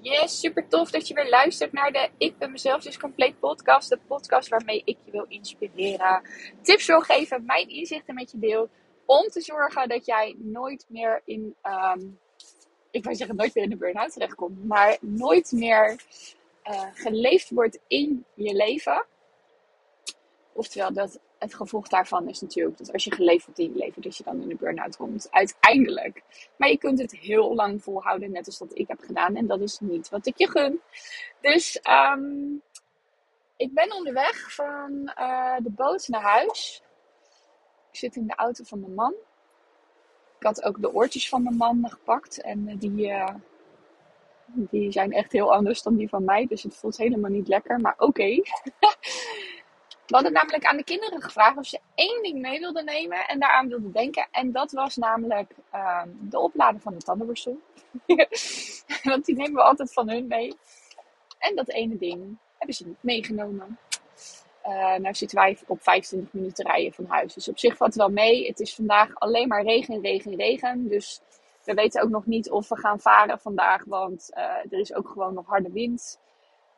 Yes, super tof dat je weer luistert naar de Ik ben mezelf dus compleet podcast. De podcast waarmee ik je wil inspireren, tips wil geven, mijn inzichten met je deel. Om te zorgen dat jij nooit meer in, ehm, ik wou zeggen nooit meer in de burn-out terechtkomt. Maar nooit meer uh, geleefd wordt in je leven. Oftewel dat het gevolg daarvan is natuurlijk dat als je geleefd wordt in je leven, dat je dan in de burn-out komt. Uiteindelijk. Maar je kunt het heel lang volhouden, net als dat ik heb gedaan. En dat is niet wat ik je gun. Dus um, ik ben onderweg van uh, de boot naar huis. Ik zit in de auto van mijn man. Ik had ook de oortjes van mijn man gepakt. En uh, die, uh, die zijn echt heel anders dan die van mij. Dus het voelt helemaal niet lekker. Maar oké. We hadden namelijk aan de kinderen gevraagd of ze één ding mee wilden nemen en daaraan wilden denken. En dat was namelijk uh, de oplader van de tandenborstel. Want die nemen we altijd van hun mee. En dat ene ding hebben ze niet meegenomen. Uh, nou zitten wij op 25 minuten rijden van huis. Dus op zich valt het wel mee. Het is vandaag alleen maar regen, regen, regen. Dus we weten ook nog niet of we gaan varen vandaag. Want uh, er is ook gewoon nog harde wind.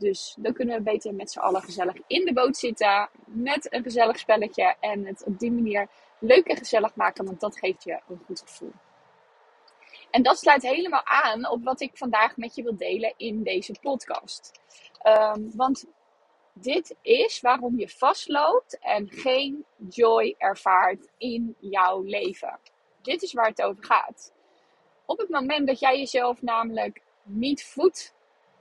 Dus dan kunnen we beter met z'n allen gezellig in de boot zitten. Met een gezellig spelletje. En het op die manier leuk en gezellig maken. Want dat geeft je een goed gevoel. En dat sluit helemaal aan op wat ik vandaag met je wil delen in deze podcast. Um, want dit is waarom je vastloopt en geen joy ervaart in jouw leven. Dit is waar het over gaat. Op het moment dat jij jezelf namelijk niet voedt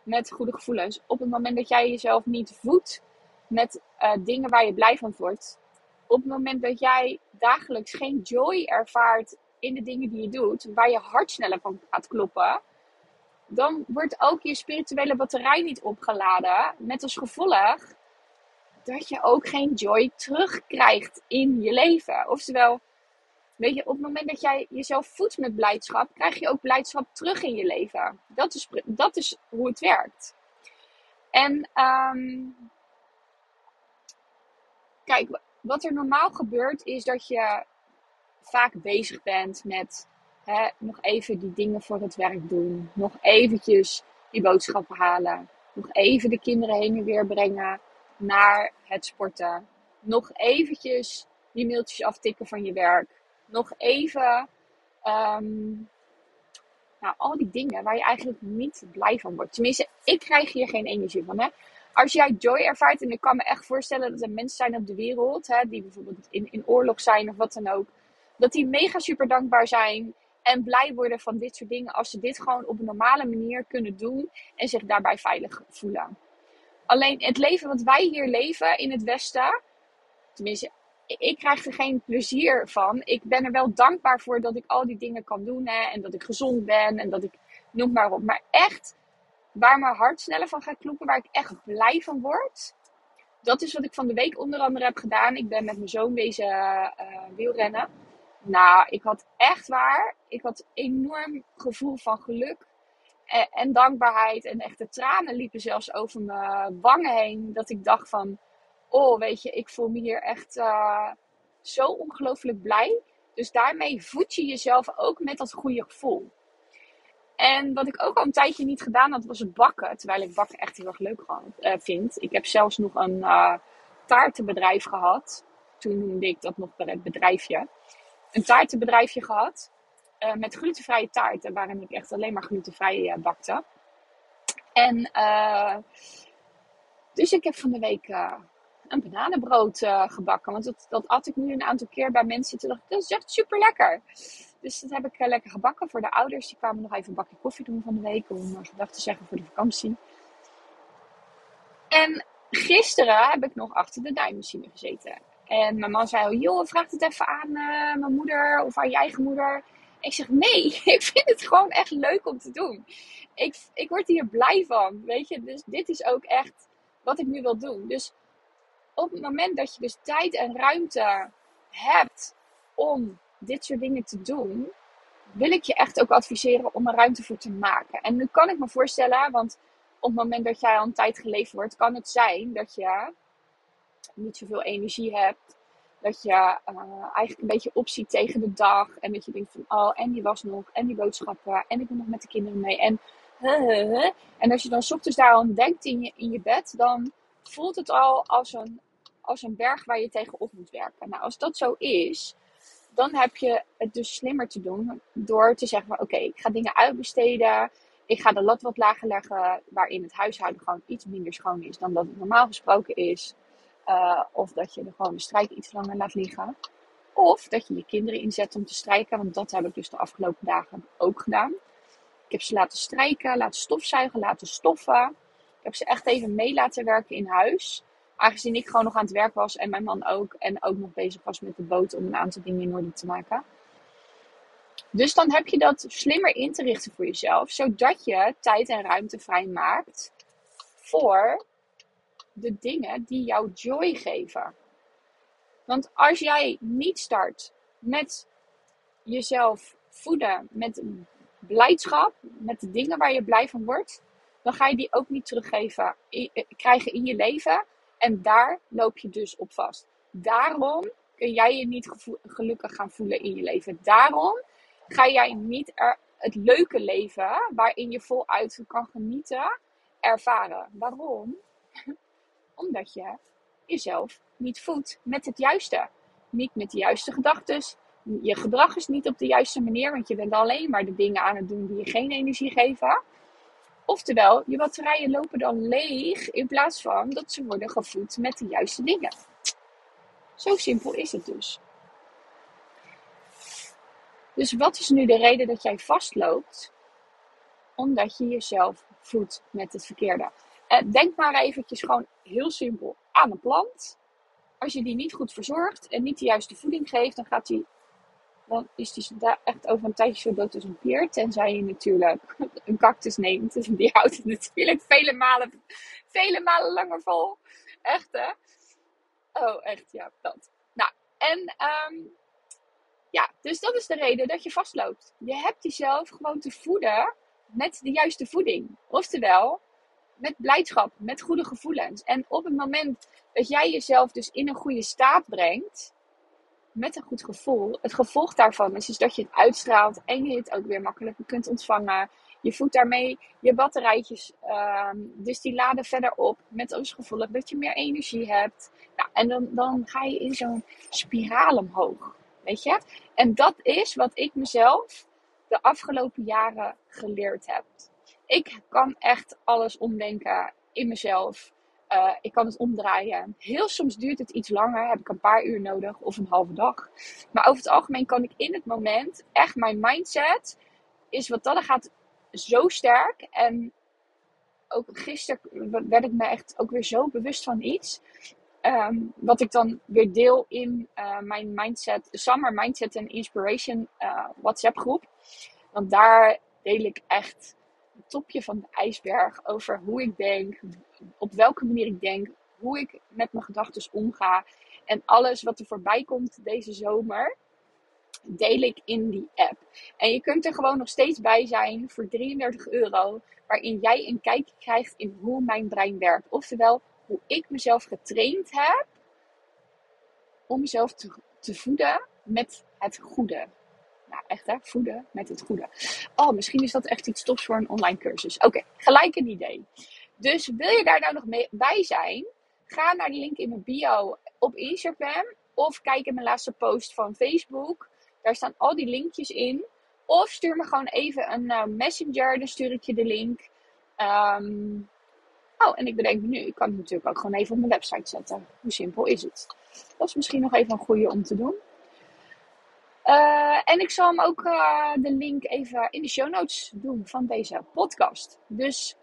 met goede gevoelens. Op het moment dat jij jezelf niet voedt met uh, dingen waar je blij van wordt. Op het moment dat jij dagelijks geen joy ervaart in de dingen die je doet, waar je hart sneller van gaat kloppen, dan wordt ook je spirituele batterij niet opgeladen. Met als gevolg dat je ook geen joy terugkrijgt in je leven. Oftewel, Weet je, op het moment dat jij jezelf voedt met blijdschap, krijg je ook blijdschap terug in je leven. Dat is, dat is hoe het werkt. En um, kijk, wat er normaal gebeurt is dat je vaak bezig bent met hè, nog even die dingen voor het werk doen. Nog eventjes die boodschappen halen. Nog even de kinderen heen en weer brengen naar het sporten. Nog eventjes die mailtjes aftikken van je werk nog even. Um, nou, al die dingen waar je eigenlijk niet blij van wordt. Tenminste, ik krijg hier geen energie van. Hè? Als jij joy ervaart, en ik kan me echt voorstellen dat er mensen zijn op de wereld, hè, die bijvoorbeeld in, in oorlog zijn of wat dan ook, dat die mega super dankbaar zijn en blij worden van dit soort dingen als ze dit gewoon op een normale manier kunnen doen en zich daarbij veilig voelen. Alleen het leven wat wij hier leven in het Westen, tenminste ik krijg er geen plezier van. Ik ben er wel dankbaar voor dat ik al die dingen kan doen. Hè, en dat ik gezond ben. En dat ik, noem maar op. Maar echt, waar mijn hart sneller van gaat kloppen. Waar ik echt blij van word. Dat is wat ik van de week onder andere heb gedaan. Ik ben met mijn zoon wezen uh, wielrennen. Nou, ik had echt waar. Ik had enorm gevoel van geluk. En, en dankbaarheid. En echt de tranen liepen zelfs over mijn wangen heen. Dat ik dacht van oh, weet je, ik voel me hier echt uh, zo ongelooflijk blij. Dus daarmee voed je jezelf ook met dat goede gevoel. En wat ik ook al een tijdje niet gedaan had, was bakken. Terwijl ik bakken echt heel erg leuk uh, vind. Ik heb zelfs nog een uh, taartenbedrijf gehad. Toen noemde ik dat nog het bedrijfje. Een taartenbedrijfje gehad. Met glutenvrije taarten, waarin ik echt alleen maar glutenvrij bakte. En dus ik heb van de week een bananenbrood uh, gebakken. Want dat, dat at ik nu een aantal keer bij mensen. Toen dat is echt super lekker. Dus dat heb ik uh, lekker gebakken voor de ouders. Die kwamen nog even een bakje koffie doen van de week. Om uh, gedag te zeggen voor de vakantie. En gisteren heb ik nog achter de naaimachine gezeten. En mijn man zei, oh, joh, vraag het even aan mijn moeder of aan je eigen moeder. Ik zeg, nee, ik vind het gewoon echt leuk om te doen. Ik, ik word hier blij van, weet je. Dus dit is ook echt wat ik nu wil doen. Dus op het moment dat je dus tijd en ruimte hebt om dit soort dingen te doen, wil ik je echt ook adviseren om er ruimte voor te maken. En nu kan ik me voorstellen, want op het moment dat jij al een tijd geleefd wordt, kan het zijn dat je niet zoveel energie hebt. Dat je uh, eigenlijk een beetje opziet tegen de dag. En dat je denkt van, oh, en die was nog. En die boodschappen. En ik ben nog met de kinderen mee. En En als je dan ochtends daar aan denkt in je, in je bed, dan voelt het al als een, als een berg waar je tegenop moet werken. Nou, als dat zo is, dan heb je het dus slimmer te doen door te zeggen: Oké, ik ga dingen uitbesteden. Ik ga de lat wat lager leggen, waarin het huishouden gewoon iets minder schoon is dan dat het normaal gesproken is. Uh, of dat je de gewoon de strijk iets langer laat liggen. Of dat je je kinderen inzet om te strijken, want dat heb ik dus de afgelopen dagen ook gedaan. Ik heb ze laten strijken, laten stofzuigen, laten stoffen. Ik heb ze echt even mee laten werken in huis. Aangezien ik gewoon nog aan het werk was en mijn man ook. En ook nog bezig was met de boot om een aantal dingen in orde te maken. Dus dan heb je dat slimmer in te richten voor jezelf. Zodat je tijd en ruimte vrij maakt voor de dingen die jou joy geven. Want als jij niet start met jezelf voeden, met blijdschap, met de dingen waar je blij van wordt, dan ga je die ook niet teruggeven, eh, krijgen in je leven. En daar loop je dus op vast. Daarom kun jij je niet gelukkig gaan voelen in je leven. Daarom ga jij niet er het leuke leven, waarin je voluit kan genieten, ervaren. Waarom? Omdat je jezelf niet voedt met het juiste. Niet met de juiste gedachten. Je gedrag is niet op de juiste manier, want je bent alleen maar de dingen aan het doen die je geen energie geven. Oftewel, je batterijen lopen dan leeg in plaats van dat ze worden gevoed met de juiste dingen. Zo simpel is het dus. Dus wat is nu de reden dat jij vastloopt? Omdat je jezelf voedt met het verkeerde. Eh, denk maar eventjes gewoon heel simpel aan een plant. Als je die niet goed verzorgt en niet de juiste voeding geeft, dan gaat die dan is die echt over een tijdje zo dood als een peer. Tenzij je natuurlijk een cactus neemt. Die houdt het natuurlijk vele malen, vele malen langer vol. Echt hè? Oh, echt ja, dat. Nou, en um, ja, dus dat is de reden dat je vastloopt. Je hebt jezelf gewoon te voeden met de juiste voeding. Oftewel, met blijdschap, met goede gevoelens. En op het moment dat jij jezelf dus in een goede staat brengt, met een goed gevoel. Het gevolg daarvan is, is dat je het uitstraalt en je het ook weer makkelijker kunt ontvangen. Je voedt daarmee je batterijtjes, uh, dus die laden verder op. Met als gevolg dat je meer energie hebt. Nou, en dan, dan ga je in zo'n spiraal omhoog. Weet je? En dat is wat ik mezelf de afgelopen jaren geleerd heb. Ik kan echt alles omdenken in mezelf. Uh, ik kan het omdraaien. Heel soms duurt het iets langer, heb ik een paar uur nodig of een halve dag. Maar over het algemeen kan ik in het moment echt mijn mindset is wat dat gaat zo sterk. En ook gisteren werd ik me echt ook weer zo bewust van iets. Um, wat ik dan weer deel in uh, mijn mindset, Summer Mindset and Inspiration uh, WhatsApp groep. Want daar deel ik echt topje van de ijsberg over hoe ik denk, op welke manier ik denk, hoe ik met mijn gedachten omga. En alles wat er voorbij komt deze zomer, deel ik in die app. En je kunt er gewoon nog steeds bij zijn voor 33 euro, waarin jij een kijkje krijgt in hoe mijn brein werkt. Oftewel, hoe ik mezelf getraind heb om mezelf te, te voeden met het goede. Echt hè, voeden met het goede. Oh, misschien is dat echt iets tofs voor een online cursus. Oké, gelijk een idee. Dus wil je daar nou nog mee, bij zijn? Ga naar de link in mijn bio op Instagram. Of kijk in mijn laatste post van Facebook. Daar staan al die linkjes in. Of stuur me gewoon even een uh, messenger. Dan stuur ik je de link. Um, oh, en ik bedenk nu. Ik kan het natuurlijk ook gewoon even op mijn website zetten. Hoe simpel is het? Dat is misschien nog even een goede om te doen. Uh, en ik zal hem ook uh, de link even in de show notes doen van deze podcast. Dus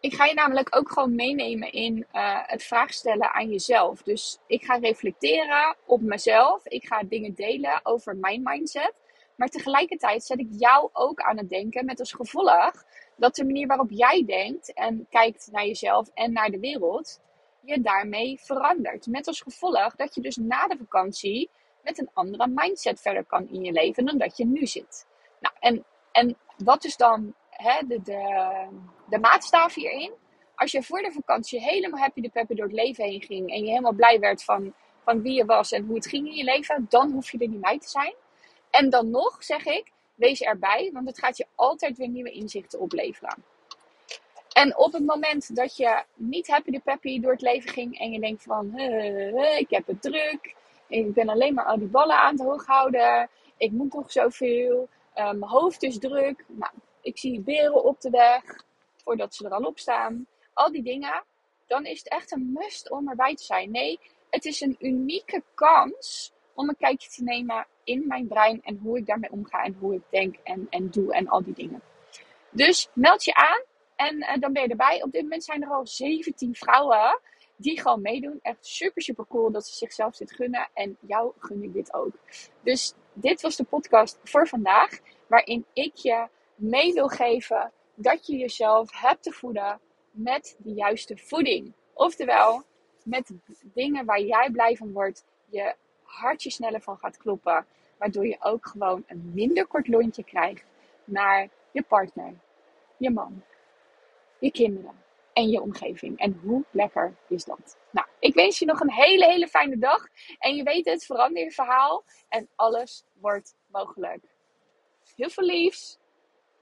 ik ga je namelijk ook gewoon meenemen in uh, het vraagstellen aan jezelf. Dus ik ga reflecteren op mezelf. Ik ga dingen delen over mijn mindset. Maar tegelijkertijd zet ik jou ook aan het denken met als gevolg dat de manier waarop jij denkt en kijkt naar jezelf en naar de wereld, je daarmee verandert. Met als gevolg dat je dus na de vakantie met een andere mindset verder kan in je leven dan dat je nu zit. Nou, en, en wat is dan hè, de, de, de maatstaf hierin? Als je voor de vakantie helemaal happy de peppy door het leven heen ging en je helemaal blij werd van, van wie je was en hoe het ging in je leven, dan hoef je er niet bij te zijn. En dan nog zeg ik, wees erbij, want het gaat je altijd weer nieuwe inzichten opleveren. En op het moment dat je niet happy de peppy door het leven ging en je denkt van, ik heb het druk, ik ben alleen maar al die ballen aan het hoog houden, ik moet toch zoveel, uh, mijn hoofd is druk, nou, ik zie beren op de weg, voordat ze er al op staan, al die dingen, dan is het echt een must om erbij te zijn. Nee, het is een unieke kans om een kijkje te nemen in mijn brein en hoe ik daarmee omga en hoe ik denk en, en doe en al die dingen. Dus meld je aan en uh, dan ben je erbij. Op dit moment zijn er al 17 vrouwen die gewoon meedoen. Echt super, super cool dat ze zichzelf dit gunnen. En jou gun ik dit ook. Dus dit was de podcast voor vandaag. Waarin ik je mee wil geven dat je jezelf hebt te voeden met de juiste voeding. Oftewel, met dingen waar jij blij van wordt. Je hartje sneller van gaat kloppen. Waardoor je ook gewoon een minder kort lontje krijgt naar je partner, je man, je kinderen en je omgeving. En hoe lekker is dat? Nou, ik wens je nog een hele, hele fijne dag. En je weet het, verander je verhaal en alles wordt mogelijk. Heel veel liefs!